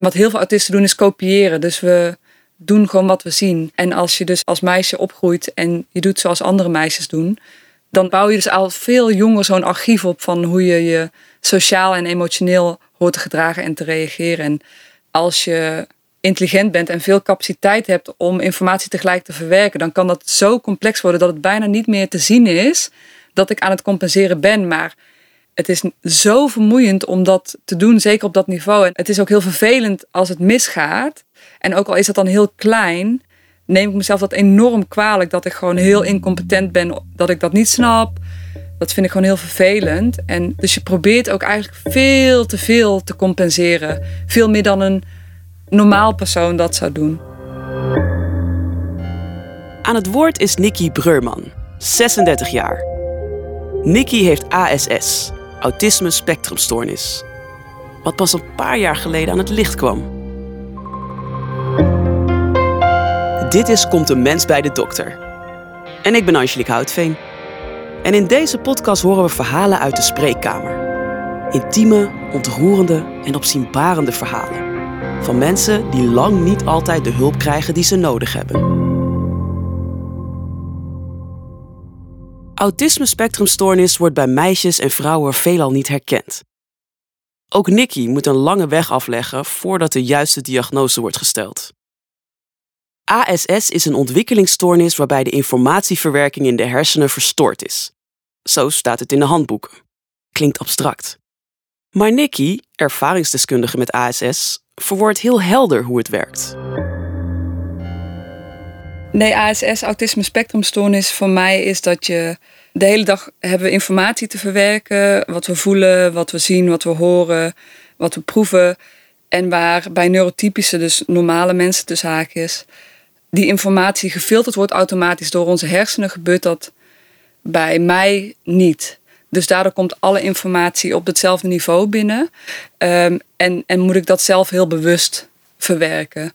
Wat heel veel autisten doen is kopiëren. Dus we doen gewoon wat we zien. En als je dus als meisje opgroeit en je doet zoals andere meisjes doen, dan bouw je dus al veel jonger zo'n archief op van hoe je je sociaal en emotioneel hoort te gedragen en te reageren. En als je intelligent bent en veel capaciteit hebt om informatie tegelijk te verwerken, dan kan dat zo complex worden dat het bijna niet meer te zien is dat ik aan het compenseren ben. Maar het is zo vermoeiend om dat te doen, zeker op dat niveau. En het is ook heel vervelend als het misgaat. En ook al is het dan heel klein, neem ik mezelf dat enorm kwalijk dat ik gewoon heel incompetent ben, dat ik dat niet snap. Dat vind ik gewoon heel vervelend. En dus je probeert ook eigenlijk veel te veel te compenseren. Veel meer dan een normaal persoon dat zou doen. Aan het woord is Nikki Breurman, 36 jaar. Nikki heeft ASS, autisme spectrumstoornis. Wat pas een paar jaar geleden aan het licht kwam. Dit is Komt een mens bij de dokter. En ik ben Angelique Houtveen. En in deze podcast horen we verhalen uit de spreekkamer. Intieme, ontroerende en opzienbarende verhalen. Van mensen die lang niet altijd de hulp krijgen die ze nodig hebben. Autisme spectrumstoornis wordt bij meisjes en vrouwen veelal niet herkend. Ook Nikki moet een lange weg afleggen voordat de juiste diagnose wordt gesteld. ASS is een ontwikkelingsstoornis waarbij de informatieverwerking in de hersenen verstoord is. Zo staat het in de handboeken. Klinkt abstract. Maar Nikki, ervaringsdeskundige met ASS, verwoordt heel helder hoe het werkt. Nee, ASS, autisme spectrumstoornis, voor mij is dat je de hele dag hebben we informatie te verwerken. Wat we voelen, wat we zien, wat we horen, wat we proeven. En waar bij neurotypische, dus normale mensen tussen haakjes, die informatie gefilterd wordt automatisch door onze hersenen, gebeurt dat bij mij niet. Dus daardoor komt alle informatie op hetzelfde niveau binnen. Ehm, en, en moet ik dat zelf heel bewust verwerken.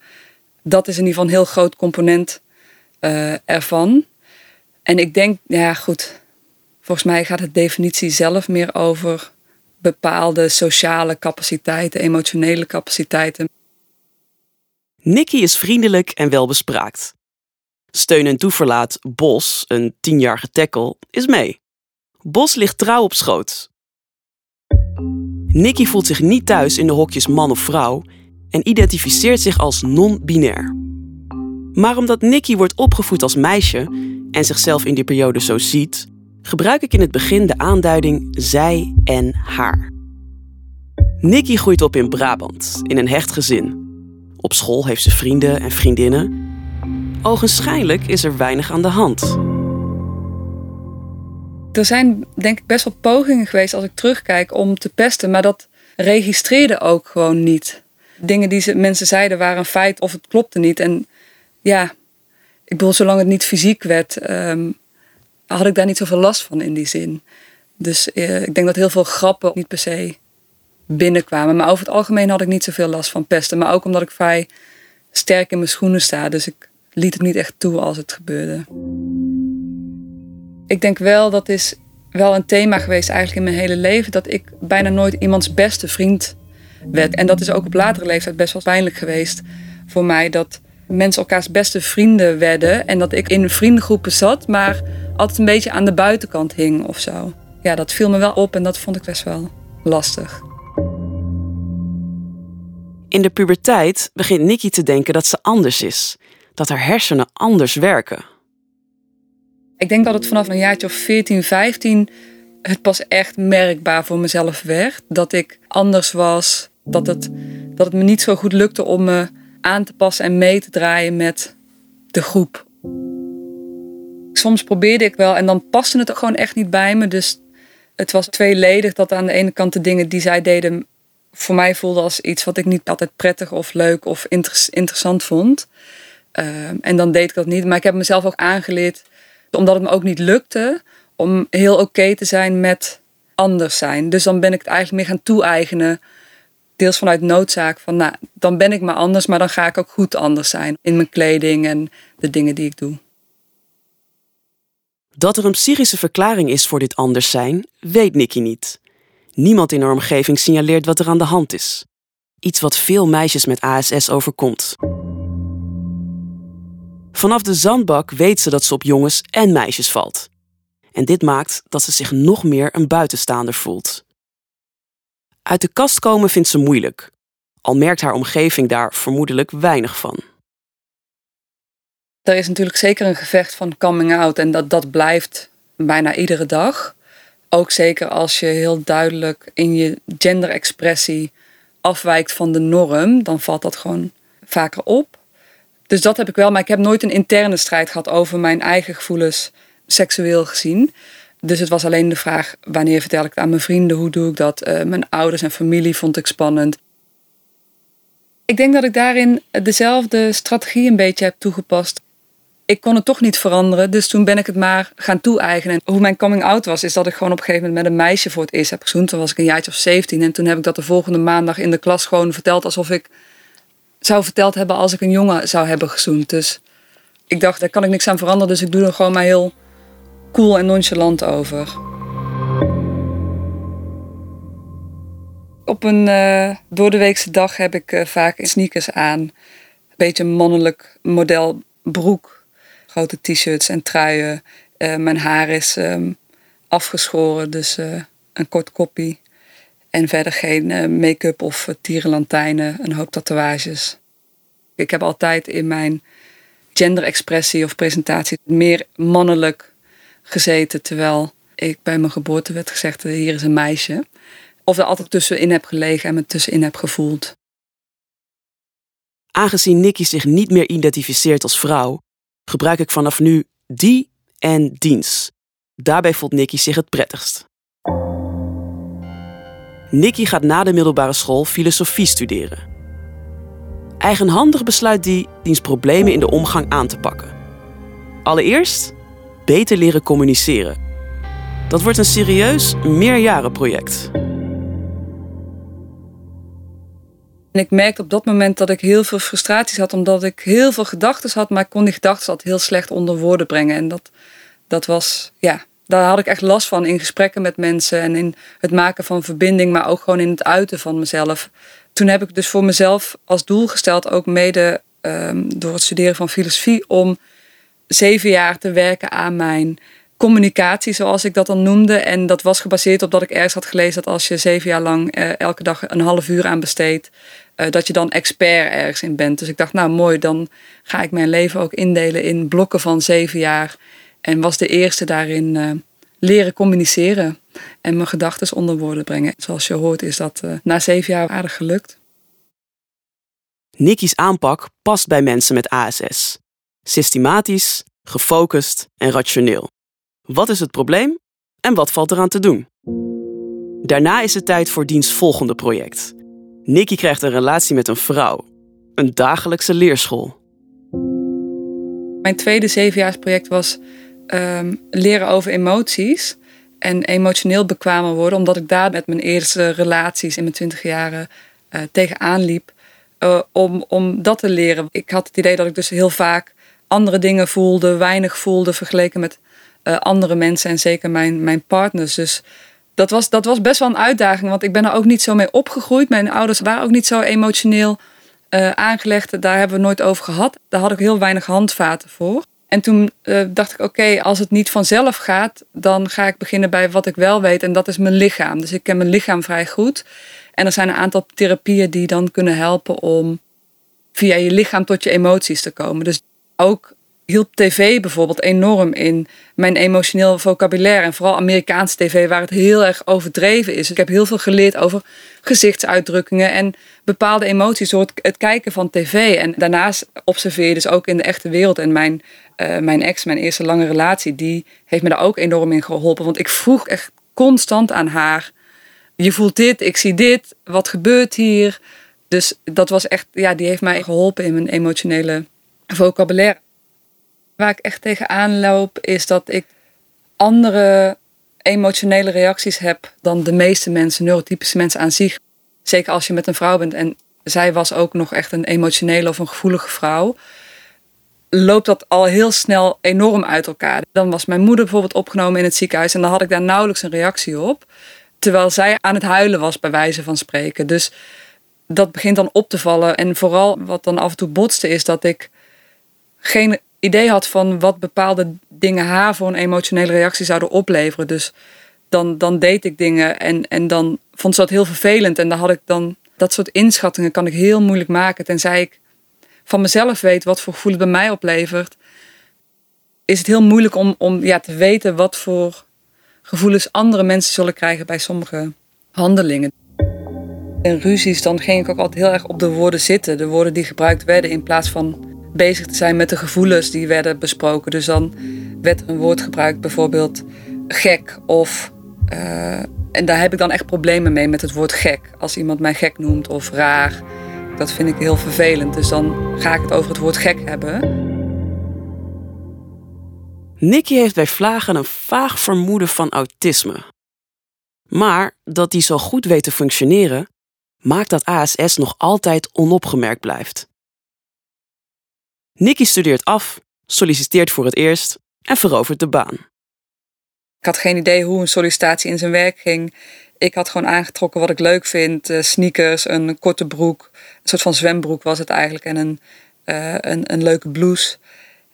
Dat is in ieder geval een heel groot component uh, ervan. En ik denk, ja goed, volgens mij gaat de definitie zelf meer over bepaalde sociale capaciteiten, emotionele capaciteiten. Nicky is vriendelijk en welbespraakt. Steun en toeverlaat Bos, een tienjarige tackle, is mee. Bos ligt trouw op schoot. Nicky voelt zich niet thuis in de hokjes man of vrouw en identificeert zich als non-binair. Maar omdat Nicky wordt opgevoed als meisje en zichzelf in die periode zo ziet, gebruik ik in het begin de aanduiding zij en haar. Nicky groeit op in Brabant, in een hecht gezin. Op school heeft ze vrienden en vriendinnen. Ogenschijnlijk is er weinig aan de hand. Er zijn denk ik best wel pogingen geweest als ik terugkijk om te pesten, maar dat registreerde ook gewoon niet. Dingen die ze, mensen zeiden waren een feit of het klopte niet. En ja, ik bedoel, zolang het niet fysiek werd, ehm, had ik daar niet zoveel last van in die zin. Dus eh, ik denk dat heel veel grappen niet per se binnenkwamen. Maar over het algemeen had ik niet zoveel last van pesten. Maar ook omdat ik vrij sterk in mijn schoenen sta. Dus ik liet het niet echt toe als het gebeurde. Ik denk wel, dat is wel een thema geweest eigenlijk in mijn hele leven. Dat ik bijna nooit iemands beste vriend werd. En dat is ook op latere leeftijd best wel pijnlijk geweest voor mij. Dat mensen elkaars beste vrienden werden. En dat ik in vriendengroepen zat, maar altijd een beetje aan de buitenkant hing of zo. Ja, dat viel me wel op en dat vond ik best wel lastig. In de puberteit begint Nikki te denken dat ze anders is. Dat haar hersenen anders werken. Ik denk dat het vanaf een jaartje of 14, 15 het pas echt merkbaar voor mezelf werd. Dat ik anders was. Dat het, dat het me niet zo goed lukte om me aan te passen en mee te draaien met de groep. Soms probeerde ik wel en dan paste het gewoon echt niet bij me. Dus het was tweeledig dat aan de ene kant de dingen die zij deden voor mij voelde als iets wat ik niet altijd prettig of leuk of interessant vond. Ehm, en dan deed ik dat niet. Maar ik heb mezelf ook aangeleerd, omdat het me ook niet lukte, om heel oké te zijn met anders zijn. Dus dan ben ik het eigenlijk meer gaan toe-eigenen. Deels vanuit noodzaak van, nou, dan ben ik maar anders, maar dan ga ik ook goed anders zijn in mijn kleding en de dingen die ik doe. Dat er een psychische verklaring is voor dit anders zijn, weet Nicky niet. Niemand in haar omgeving signaleert wat er aan de hand is. Iets wat veel meisjes met ASS overkomt. Vanaf de zandbak weet ze dat ze op jongens en meisjes valt. En dit maakt dat ze zich nog meer een buitenstaander voelt. Uit de kast komen vindt ze moeilijk, al merkt haar omgeving daar vermoedelijk weinig van. Er is natuurlijk zeker een gevecht van coming out en dat, dat blijft bijna iedere dag. Ook zeker als je heel duidelijk in je genderexpressie afwijkt van de norm, dan valt dat gewoon vaker op. Dus dat heb ik wel, maar ik heb nooit een interne strijd gehad over mijn eigen gevoelens seksueel gezien. Dus het was alleen de vraag: wanneer vertel ik het aan mijn vrienden? Hoe doe ik dat? Uh, mijn ouders en familie vond ik spannend. Ik denk dat ik daarin dezelfde strategie een beetje heb toegepast. Ik kon het toch niet veranderen, dus toen ben ik het maar gaan toe-eigenen. Hoe mijn coming out was, is dat ik gewoon op een gegeven moment met een meisje voor het eerst heb gezoend. Toen was ik een jaartje of 17 en toen heb ik dat de volgende maandag in de klas gewoon verteld alsof ik zou verteld hebben als ik een jongen zou hebben gezoend. Dus ik dacht, daar kan ik niks aan veranderen, dus ik doe er gewoon maar heel cool en nonchalant over. Op een uh, doordeweekse dag heb ik uh, vaak sneakers aan. Een beetje mannelijk model broek. Grote t-shirts en truien. Uh, mijn haar is um, afgeschoren, dus een kort koppie. En verder geen make-up of tierenlantijnen, een hoop tatoeages. Ik heb altijd in mijn genderexpressie of presentatie meer mannelijk gezeten. Terwijl ik bij mijn geboorte werd gezegd: hier is een meisje. Of er altijd tussenin heb gelegen en me tussenin heb gevoeld. Aangezien Nicky zich niet meer identificeert als vrouw, gebruik ik vanaf nu die en diens. Daarbij voelt Nicky zich het prettigst. Nicky gaat na de middelbare school filosofie studeren. Eigenhandig besluit hij diens problemen in de omgang aan te pakken. Allereerst beter leren communiceren. Dat wordt een serieus meerjarenproject. En ik merkte op dat moment dat ik heel veel frustraties had, omdat ik heel veel gedachten had, maar ik kon die gedachten altijd heel slecht onder woorden brengen. En dat, dat was, ja, daar had ik echt last van in gesprekken met mensen en in het maken van verbinding, maar ook gewoon in het uiten van mezelf. Toen heb ik dus voor mezelf als doel gesteld, ook mede ehm, door het studeren van filosofie, om zeven jaar te werken aan mijn communicatie, zoals ik dat dan noemde. En dat was gebaseerd op dat ik ergens had gelezen dat als je zeven jaar lang eh, elke dag een half uur aan besteedt, eh, dat je dan expert ergens in bent. Dus ik dacht, nou mooi, dan ga ik mijn leven ook indelen in blokken van zeven jaar. En was de eerste daarin uh, leren communiceren en mijn gedachten onder woorden brengen. Zoals je hoort is dat na zeven jaar aardig gelukt. Nicky's aanpak past bij mensen met ASS. Systematisch, gefocust en rationeel. Wat is het probleem en wat valt eraan te doen? Daarna is het tijd voor diens volgende project. Nicky krijgt een relatie met een vrouw. Een dagelijkse leerschool. Mijn tweede zevenjaarsproject was um, leren over emoties. En emotioneel bekwamer worden, omdat ik daar met mijn eerste relaties in mijn twintig jaren uh, tegenaan liep. Uh, om, om dat te leren. Ik had het idee dat ik dus heel vaak andere dingen voelde, weinig voelde vergeleken met uh, andere mensen en zeker mijn, mijn partners. Dus dat was, dat was best wel een uitdaging, want ik ben er ook niet zo mee opgegroeid. Mijn ouders waren ook niet zo emotioneel uh, aangelegd. Daar hebben we nooit over gehad. Daar had ik heel weinig handvaten voor. En toen uh, dacht ik, oké, als het niet vanzelf gaat, dan ga ik beginnen bij wat ik wel weet. En dat is mijn lichaam. Dus ik ken mijn lichaam vrij goed. En er zijn een aantal therapieën die dan kunnen helpen om via je lichaam tot je emoties te komen. Dus ook hielp tv bijvoorbeeld enorm in mijn emotioneel vocabulaire. En vooral Amerikaanse tv, waar het heel erg overdreven is. Ik heb heel veel geleerd over gezichtsuitdrukkingen en bepaalde emoties door het, kijken van tv. En daarnaast observeer je dus ook in de echte wereld. En mijn, uh, mijn ex, mijn eerste lange relatie, die heeft me daar ook enorm in geholpen. Want ik vroeg echt constant aan haar: Je voelt dit, ik zie dit, wat gebeurt hier? Dus dat was echt, ja, die heeft mij geholpen in mijn emotionele vocabulaire. Waar ik echt tegenaan loop, is dat ik andere emotionele reacties heb dan de meeste mensen, neurotypische mensen aan zich. Zeker als je met een vrouw bent en zij was ook nog echt een emotionele of een gevoelige vrouw. Loopt dat al heel snel enorm uit elkaar. Dan was mijn moeder bijvoorbeeld opgenomen in het ziekenhuis en dan had ik daar nauwelijks een reactie op. Terwijl zij aan het huilen was, bij wijze van spreken. Dus dat begint dan op te vallen. En vooral wat dan af en toe botste is dat ik geen idee had van wat bepaalde dingen haar voor een emotionele reactie zouden opleveren. Dus dan, dan deed ik dingen en, en dan vond ze dat heel vervelend. En dan had ik dan dat soort inschattingen kan ik heel moeilijk maken. Tenzij ik van mezelf weet wat voor gevoel het bij mij oplevert. Is het heel moeilijk om, om ja, te weten wat voor gevoelens andere mensen zullen krijgen bij sommige handelingen. In ruzies dan ging ik ook altijd heel erg op de woorden zitten. De woorden die gebruikt werden in plaats van bezig te zijn met de gevoelens die werden besproken. Dus dan werd er een woord gebruikt, bijvoorbeeld gek of. Uh, en daar heb ik dan echt problemen mee met het woord gek. Als iemand mij gek noemt of raar, dat vind ik heel vervelend. Dus dan ga ik het over het woord gek hebben. Nicky heeft bij Vlagen een vaag vermoeden van autisme. Maar dat die zo goed weet te functioneren, maakt dat ASS nog altijd onopgemerkt blijft. Nicky studeert af, solliciteert voor het eerst en verovert de baan. Ik had geen idee hoe een sollicitatie in zijn werk ging. Ik had gewoon aangetrokken wat ik leuk vind. Uh, sneakers, een korte broek. Een soort van zwembroek was het eigenlijk. En een, uh, een, een leuke blouse.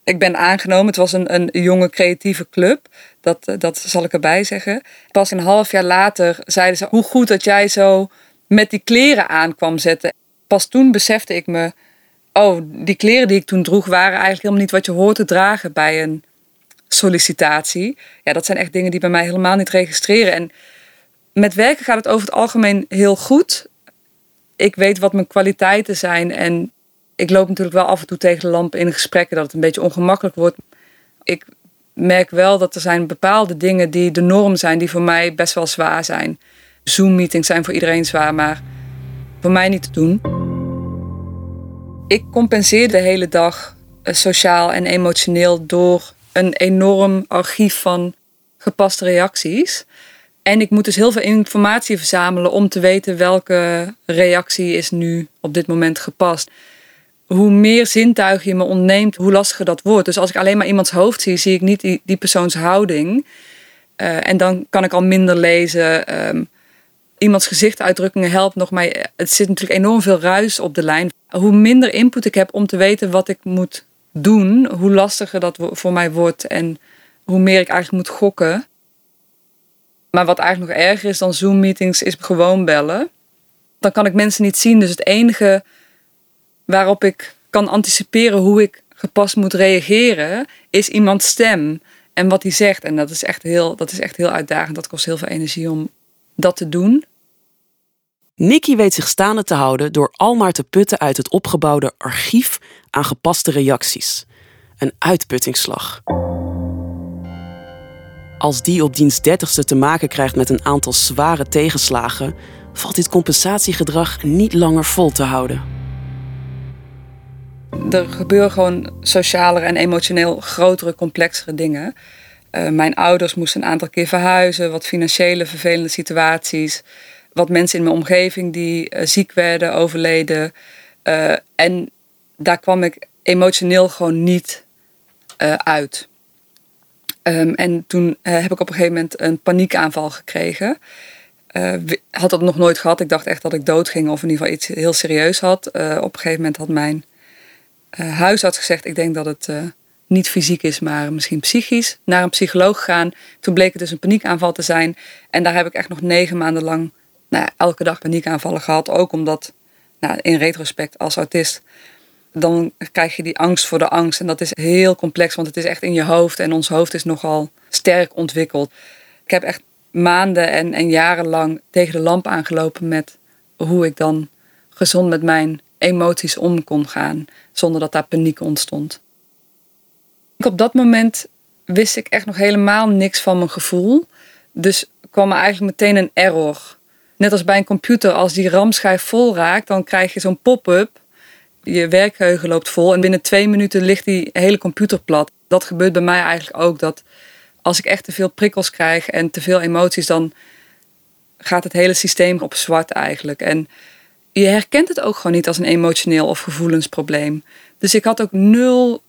Ik ben aangenomen. Het was een, een jonge creatieve club. Dat, uh, dat zal ik erbij zeggen. Pas een half jaar later zeiden ze... hoe goed dat jij zo met die kleren aan kwam zetten. Pas toen besefte ik me oh, die kleren die ik toen droeg waren eigenlijk helemaal niet wat je hoort te dragen bij een sollicitatie. Ja, dat zijn echt dingen die bij mij helemaal niet registreren. En met werken gaat het over het algemeen heel goed. Ik weet wat mijn kwaliteiten zijn en ik loop natuurlijk wel af en toe tegen de lamp in gesprekken dat het een beetje ongemakkelijk wordt. Ik merk wel dat er zijn bepaalde dingen die de norm zijn, die voor mij best wel zwaar zijn. Zoom-meetings zijn voor iedereen zwaar, maar voor mij niet te doen. Ik compenseer de hele dag eh, sociaal en emotioneel door een enorm archief van gepaste reacties. En ik moet dus heel veel informatie verzamelen om te weten welke reactie is nu op dit moment gepast. Hoe meer zintuigen je me ontneemt, hoe lastiger dat wordt. Dus als ik alleen maar iemands hoofd zie, zie ik niet die, die persoons houding. Uh, en dan kan ik al minder lezen. Um, iemands gezichtsuitdrukkingen helpt nog mij. Het zit natuurlijk enorm veel ruis op de lijn. Hoe minder input ik heb om te weten wat ik moet doen, hoe lastiger dat voor mij wordt en hoe meer ik eigenlijk moet gokken. Maar wat eigenlijk nog erger is dan Zoom-meetings, is gewoon bellen. Dan kan ik mensen niet zien. Dus het enige waarop ik kan anticiperen hoe ik gepast moet reageren, is iemands stem en wat hij zegt. En dat is echt heel, dat is echt heel uitdagend. Dat kost heel veel energie om dat te doen. Nicky weet zich staande te houden door al maar te putten uit het opgebouwde archief aan gepaste reacties. Een uitputtingsslag. Als die op diens dertigste te maken krijgt met een aantal zware tegenslagen, valt dit compensatiegedrag niet langer vol te houden. Er gebeuren gewoon socialer en emotioneel grotere, complexere dingen. Uh, mijn ouders moesten een aantal keer verhuizen, wat financiële vervelende situaties wat mensen in mijn omgeving die uh, ziek werden, overleden. Uh, en daar kwam ik emotioneel gewoon niet uh, uit. Um, en toen heb ik op een gegeven moment een paniekaanval gekregen. had dat nog nooit gehad. Ik dacht echt dat ik dood ging of in ieder geval iets heel serieus had. op een gegeven moment had mijn huisarts gezegd: Ik denk dat het niet fysiek is, maar misschien psychisch. Naar een psycholoog gegaan. Toen bleek het dus een paniekaanval te zijn. En daar heb ik echt nog negen maanden lang nou, elke dag paniekaanvallen gehad. Ook omdat, nou, in retrospect als autist, dan krijg je die angst voor de angst. En dat is heel complex, want het is echt in je hoofd. En ons hoofd is nogal sterk ontwikkeld. Ik heb echt maanden en, en jarenlang tegen de lamp aangelopen met hoe ik dan gezond met mijn emoties om kon gaan. Zonder dat daar paniek ontstond. Op dat moment wist ik echt nog helemaal niks van mijn gevoel. Dus kwam er eigenlijk meteen een error net als bij een computer, als die RAM-schijf vol raakt, dan krijg je zo'n pop-up. Je werkgeheugen loopt vol en binnen twee minuten ligt die hele computer plat. Dat gebeurt bij mij eigenlijk ook. Dat als ik echt te veel prikkels krijg en te veel emoties, dan gaat het hele systeem op zwart eigenlijk. En je herkent het ook gewoon niet als een emotioneel of gevoelensprobleem. Dus ik had ook nul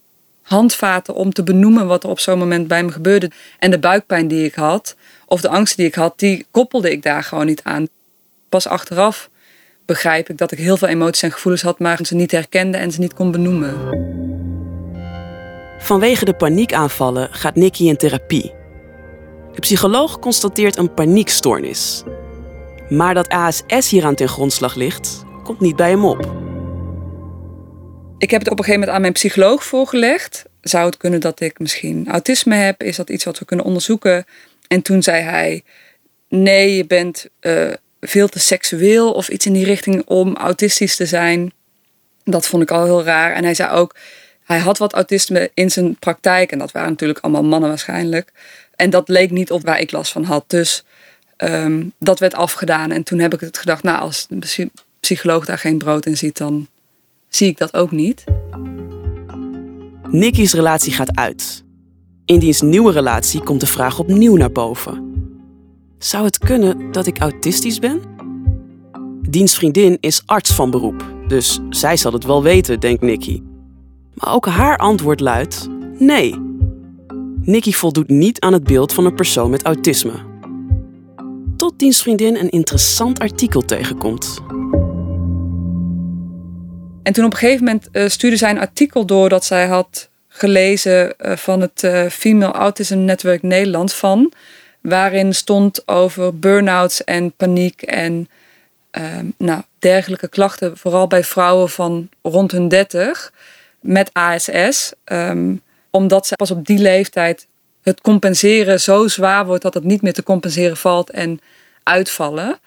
handvaten om te benoemen wat er op zo'n moment bij me gebeurde. En de buikpijn die ik had, of de angst die ik had, die koppelde ik daar gewoon niet aan pas achteraf begrijp ik dat ik heel veel emoties en gevoelens had, maar ze niet herkende en ze niet kon benoemen. Vanwege de paniekaanvallen gaat Nicky in therapie. De psycholoog constateert een paniekstoornis. Maar dat ASS hieraan ten grondslag ligt, komt niet bij hem op. Ik heb het op een gegeven moment aan mijn psycholoog voorgelegd. Zou het kunnen dat ik misschien autisme heb? Is dat iets wat we kunnen onderzoeken? En toen zei hij: Nee, je bent uh, veel te seksueel of iets in die richting om autistisch te zijn. Dat vond ik al heel raar. En hij zei ook: Hij had wat autisme in zijn praktijk. En dat waren natuurlijk allemaal mannen waarschijnlijk. En dat leek niet op waar ik last van had. Dus um, dat werd afgedaan. En toen heb ik het gedacht: Nou, als de psycholoog daar geen brood in ziet, dan zie ik dat ook niet. Nicky's relatie gaat uit. In diens nieuwe relatie komt de vraag opnieuw naar boven. Zou het kunnen dat ik autistisch ben? Diens vriendin is arts van beroep, dus zij zal het wel weten, denkt Nicky. Maar ook haar antwoord luidt: nee. Nicky voldoet niet aan het beeld van een persoon met autisme. Tot diens vriendin een interessant artikel tegenkomt. En toen op een gegeven moment uh, stuurde zij een artikel door dat zij had gelezen uh, van het uh, Female Autism Network Nederland van, waarin stond over burn-outs en paniek en ehm, nou, dergelijke klachten, vooral bij vrouwen van rond hun 30 met ASS, um, omdat ze pas op die leeftijd het compenseren zo zwaar wordt dat het niet meer te compenseren valt en uitvallen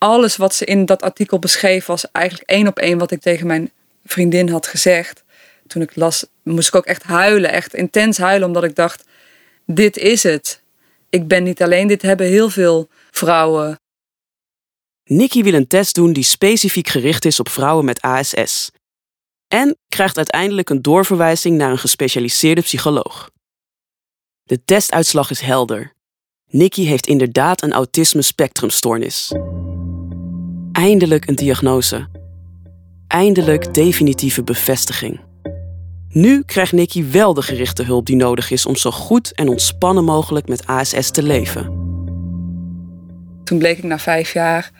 alles wat ze in dat artikel beschreef was eigenlijk één op één wat ik tegen mijn vriendin had gezegd. Toen ik las, moest ik ook echt huilen, echt intens huilen, omdat ik dacht: dit is het. Ik ben niet alleen, dit hebben heel veel vrouwen. Nikki wil een test doen die specifiek gericht is op vrouwen met ASS. En krijgt uiteindelijk een doorverwijzing naar een gespecialiseerde psycholoog. De testuitslag is helder. Nikki heeft inderdaad een autisme spectrumstoornis. Eindelijk een diagnose. Eindelijk definitieve bevestiging. Nu krijgt Nicky wel de gerichte hulp die nodig is om zo goed en ontspannen mogelijk met ASS te leven. Toen bleek ik na vijf jaar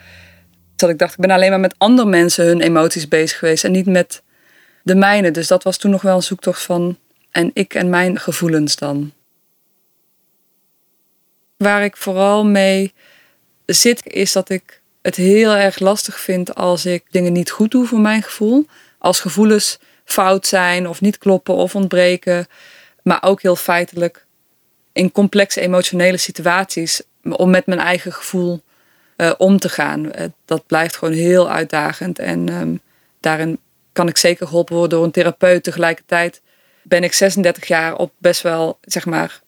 dat ik dacht, ik ben alleen maar met andere mensen hun emoties bezig geweest en niet met de mijne. Dus dat was toen nog wel een zoektocht van en ik en mijn gevoelens dan. Waar ik vooral mee zit, is dat ik het heel erg lastig vind als ik dingen niet goed doe voor mijn gevoel. Als gevoelens fout zijn of niet kloppen of ontbreken. Maar ook heel feitelijk in complexe emotionele situaties om met mijn eigen gevoel uh, om te gaan. Uh, dat blijft gewoon heel uitdagend. En um, daarin kan ik zeker geholpen worden door een therapeut. Tegelijkertijd ben ik 36 jaar op best wel, zeg maar,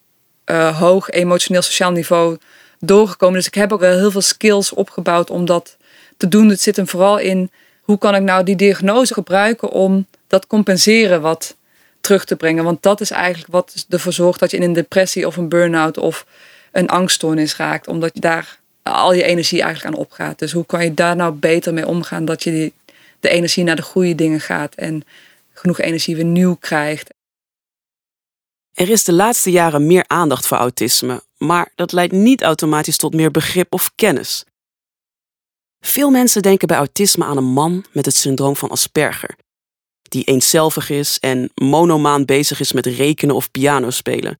uh, hoog emotioneel sociaal niveau doorgekomen. Dus ik heb ook wel heel veel skills opgebouwd om dat te doen. Het zit hem vooral in hoe kan ik nou die diagnose gebruiken om dat compenseren wat terug te brengen. Want dat is eigenlijk wat ervoor zorgt dat je in een depressie of een burn-out of een angststoornis raakt. Omdat je daar al je energie eigenlijk aan opgaat. Dus hoe kan je daar nou beter mee omgaan dat je die, de energie naar de goede dingen gaat en genoeg energie weer nieuw krijgt. Er is de laatste jaren meer aandacht voor autisme, maar dat leidt niet automatisch tot meer begrip of kennis. Veel mensen denken bij autisme aan een man met het syndroom van Asperger, die eenzelvig is en monomaan bezig is met rekenen of piano spelen.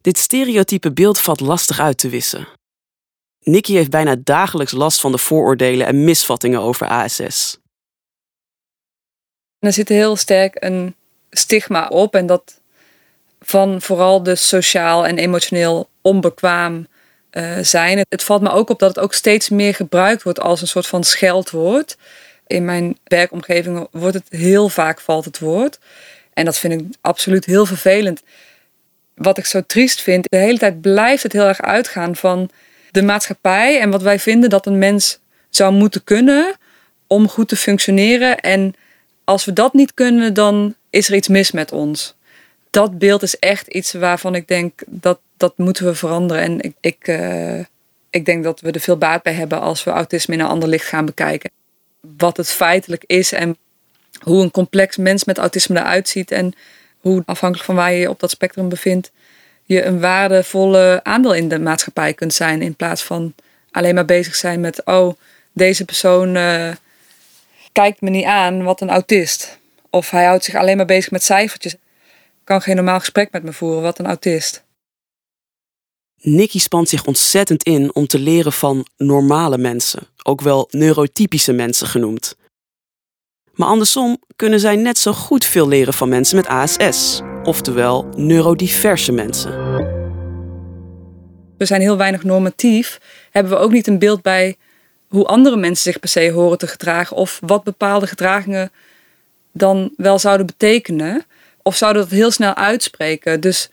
Dit stereotype beeld valt lastig uit te wissen. Nicky heeft bijna dagelijks last van de vooroordelen en misvattingen over ASS. Er zit heel sterk een stigma op en dat van vooral de sociaal en emotioneel onbekwaam uh, zijn. Het valt me ook op dat het ook steeds meer gebruikt wordt als een soort van scheldwoord. In mijn werkomgeving wordt het heel vaak valt het woord. En dat vind ik absoluut heel vervelend. Wat ik zo triest vind, de hele tijd blijft het heel erg uitgaan van de maatschappij en wat wij vinden dat een mens zou moeten kunnen om goed te functioneren. En als we dat niet kunnen, dan is er iets mis met ons dat beeld is echt iets waarvan ik denk dat dat moeten we veranderen. En ik, ik, uh, ik denk dat we er veel baat bij hebben als we autisme in een ander licht gaan bekijken. Wat het feitelijk is en hoe een complex mens met autisme eruit ziet. En hoe afhankelijk van waar je je op dat spectrum bevindt, je een waardevolle aandeel in de maatschappij kunt zijn. In plaats van alleen maar bezig zijn met, oh, deze persoon uh, kijkt me niet aan wat een autist. Of hij houdt zich alleen maar bezig met cijfertjes. Kan geen normaal gesprek met me voeren, wat een autist. Nicky spant zich ontzettend in om te leren van normale mensen, ook wel neurotypische mensen genoemd. Maar andersom kunnen zij net zo goed veel leren van mensen met ASS, oftewel neurodiverse mensen. We zijn heel weinig normatief, hebben we ook niet een beeld bij hoe andere mensen zich per se horen te gedragen of wat bepaalde gedragingen dan wel zouden betekenen. Of zouden dat heel snel uitspreken. Dus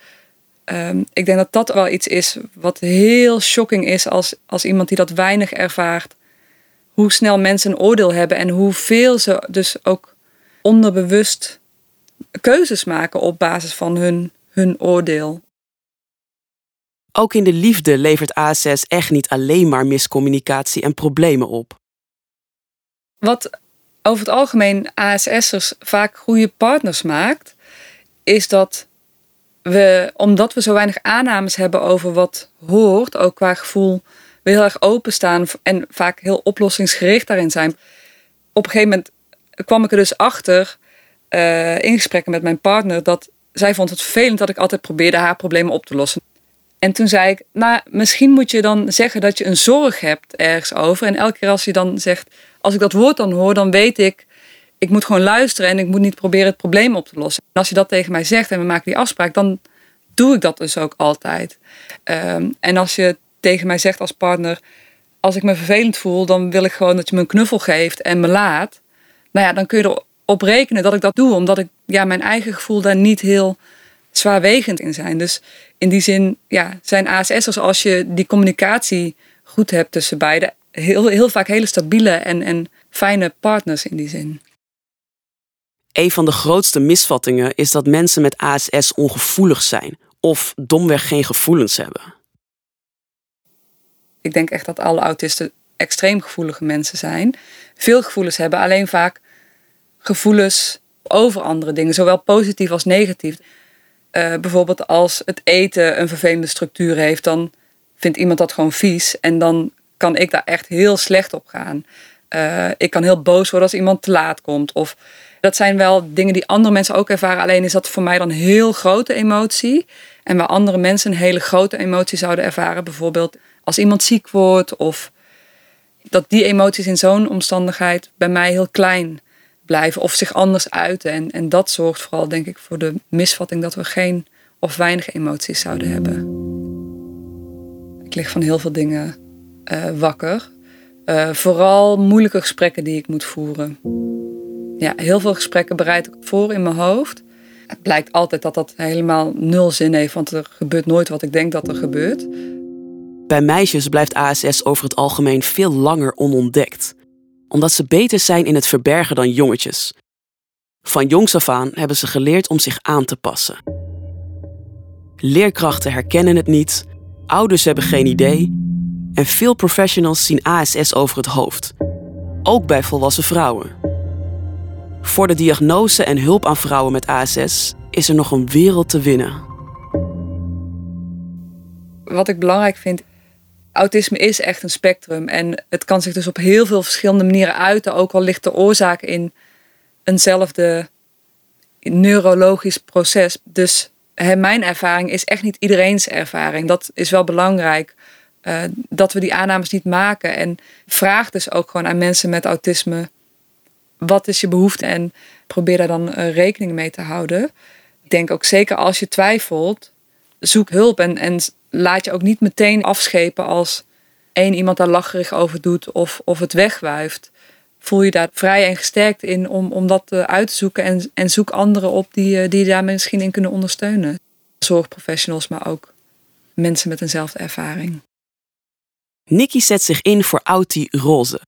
um, ik denk dat dat wel iets is wat heel shocking is als, als iemand die dat weinig ervaart. Hoe snel mensen een oordeel hebben en hoeveel ze dus ook onderbewust keuzes maken op basis van hun, hun oordeel. Ook in de liefde levert ASS echt niet alleen maar miscommunicatie en problemen op. Wat over het algemeen ASS'ers vaak goede partners maakt, is dat we, omdat we zo weinig aannames hebben over wat hoort, ook qua gevoel, we heel erg openstaan en vaak heel oplossingsgericht daarin zijn. Op een gegeven moment kwam ik er dus achter, uh, in gesprekken met mijn partner, dat zij vond het vervelend dat ik altijd probeerde haar problemen op te lossen. En toen zei ik, nou, misschien moet je dan zeggen dat je een zorg hebt ergens over. En elke keer als je dan zegt, als ik dat woord dan hoor, dan weet ik, ik moet gewoon luisteren en ik moet niet proberen het probleem op te lossen. En als je dat tegen mij zegt en we maken die afspraak, dan doe ik dat dus ook altijd. Ehm, en als je tegen mij zegt als partner, als ik me vervelend voel, dan wil ik gewoon dat je me een knuffel geeft en me laat. Nou ja, dan kun je erop rekenen dat ik dat doe, omdat ik ja, mijn eigen gevoel daar niet heel zwaarwegend in zijn. Dus in die zin ja, zijn ASS'ers, als je die communicatie goed hebt tussen beiden, heel, heel vaak hele stabiele en, en fijne partners in die zin. Een van de grootste misvattingen is dat mensen met ASS ongevoelig zijn of domweg geen gevoelens hebben. Ik denk echt dat alle autisten extreem gevoelige mensen zijn. Veel gevoelens hebben, alleen vaak gevoelens over andere dingen, zowel positief als negatief. Uh, bijvoorbeeld als het eten een vervelende structuur heeft, dan vindt iemand dat gewoon vies. En dan kan ik daar echt heel slecht op gaan. Uh, ik kan heel boos worden als iemand te laat komt. Of dat zijn wel dingen die andere mensen ook ervaren. Alleen is dat voor mij dan heel grote emotie. En waar andere mensen een hele grote emotie zouden ervaren. Bijvoorbeeld als iemand ziek wordt. Of dat die emoties in zo'n omstandigheid bij mij heel klein blijven of zich anders uiten. En, en dat zorgt vooral, denk ik, voor de misvatting dat we geen of weinig emoties zouden hebben. Ik lig van heel veel dingen uh, wakker. Uh, vooral moeilijke gesprekken die ik moet voeren. Ja, heel veel gesprekken bereid ik voor in mijn hoofd. Het blijkt altijd dat dat helemaal nul zin heeft, want er gebeurt nooit wat ik denk dat er gebeurt. Bij meisjes blijft ASS over het algemeen veel langer onontdekt omdat ze beter zijn in het verbergen dan jongetjes. Van jongs af aan hebben ze geleerd om zich aan te passen. Leerkrachten herkennen het niet, ouders hebben geen idee en veel professionals zien ASS over het hoofd, ook bij volwassen vrouwen. Voor de diagnose en hulp aan vrouwen met ASS is er nog een wereld te winnen. Wat ik belangrijk vind autisme is echt een spectrum. En het kan zich dus op heel veel verschillende manieren uiten. Ook al ligt de oorzaak in eenzelfde neurologisch proces. Dus mijn ervaring is echt niet iedereen's ervaring. Dat is wel belangrijk. Uh, dat we die aannames niet maken. En vraag dus ook gewoon aan mensen met autisme: wat is je behoefte? En probeer daar dan uh, rekening mee te houden. Ik denk ook zeker als je twijfelt, zoek hulp en, en laat je ook niet meteen afschepen als één iemand daar lacherig over doet of, of het wegwuift. Voel je daar vrij en gesterkt in om, om dat eh, uit te zoeken en, en zoek anderen op die, eh, die je daar misschien in kunnen ondersteunen. Zorgprofessionals, maar ook mensen met eenzelfde ervaring. Nikki zet zich in voor Auti Roze,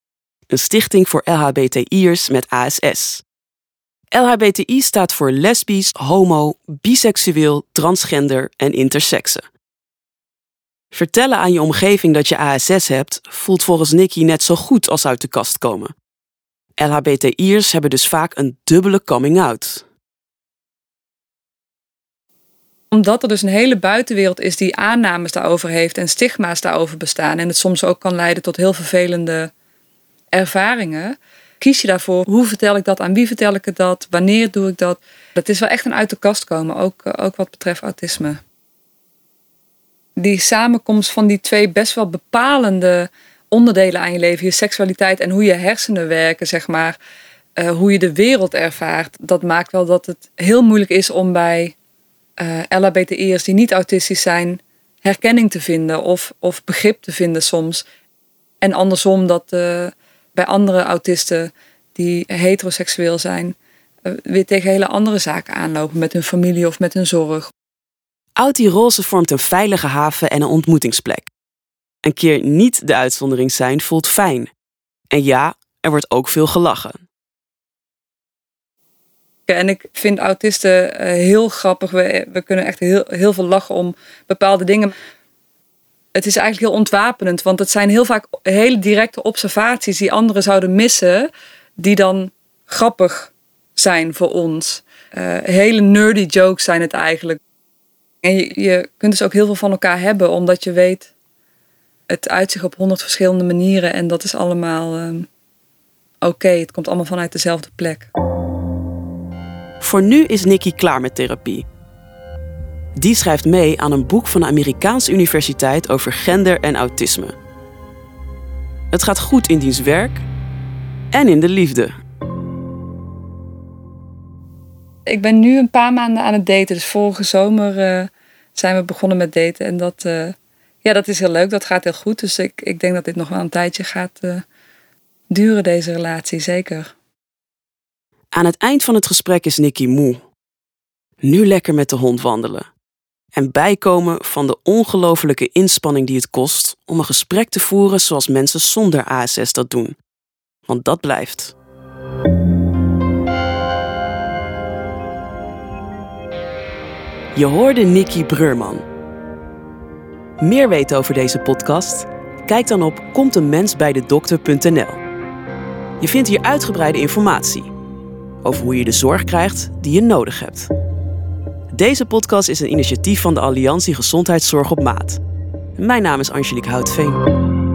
een stichting voor LHBTI'ers met ASS. LHBTI staat voor lesbisch, homo, biseksueel, transgender en intersexe. Vertellen aan je omgeving dat je ASS hebt voelt volgens Nicky net zo goed als uit de kast komen. LHBTI'ers hebben dus vaak een dubbele coming out. Omdat er dus een hele buitenwereld is die aannames daarover heeft en stigma's daarover bestaan en het soms ook kan leiden tot heel vervelende ervaringen, kies je daarvoor hoe vertel ik dat, aan wie vertel ik het dat, wanneer doe ik dat. Dat is wel echt een uit de kast komen, ook, eh, ook wat betreft autisme. Die samenkomst van die twee best wel bepalende onderdelen aan je leven, je seksualiteit en hoe je hersenen werken, zeg maar, uh, hoe je de wereld ervaart, dat maakt wel dat het heel moeilijk is om bij uh, eh, LHBTI'ers die niet autistisch zijn, herkenning te vinden of, of begrip te vinden soms. En andersom dat uh, bij andere autisten die heteroseksueel zijn, weer tegen hele andere zaken aanlopen met hun familie of met hun zorg. Autie Roze vormt een veilige haven en een ontmoetingsplek. Een keer niet de uitzondering zijn voelt fijn. En ja, er wordt ook veel gelachen. En ik vind autisten eh, heel grappig. We, we kunnen echt heel, heel veel lachen om bepaalde dingen. Het is eigenlijk heel ontwapenend, want het zijn heel vaak hele directe observaties die anderen zouden missen, die dan grappig zijn voor ons. Uh, hele nerdy jokes zijn het eigenlijk. En je, je kunt dus ook heel veel van elkaar hebben, omdat je weet, het uitzicht op honderd verschillende manieren en dat is allemaal uh, oké. Het komt allemaal vanuit dezelfde plek. Voor nu is Nikki klaar met therapie. Die schrijft mee aan een boek van de Amerikaanse Universiteit over gender en autisme. Het gaat goed in diens werk en in de liefde. Ik ben nu een paar maanden aan het daten. Dus vorige zomer uh, zijn we begonnen met daten. En dat, uh, ja, dat is heel leuk. Dat gaat heel goed. Dus ik, ik denk dat dit nog wel een tijdje gaat uh, duren, deze relatie. Zeker. Aan het eind van het gesprek is Nicky moe. Nu lekker met de hond wandelen. En bijkomen van de ongelofelijke inspanning die het kost om een gesprek te voeren zoals mensen zonder ASS dat doen. Want dat blijft. Je hoorde Nicky Breurman. Meer weten over deze podcast? Kijk dan op komteenmensbijdedokter.nl. Je vindt hier uitgebreide informatie over hoe je de zorg krijgt die je nodig hebt. Deze podcast is een initiatief van de Alliantie Gezondheidszorg op Maat. Mijn naam is Angelique Houtveen.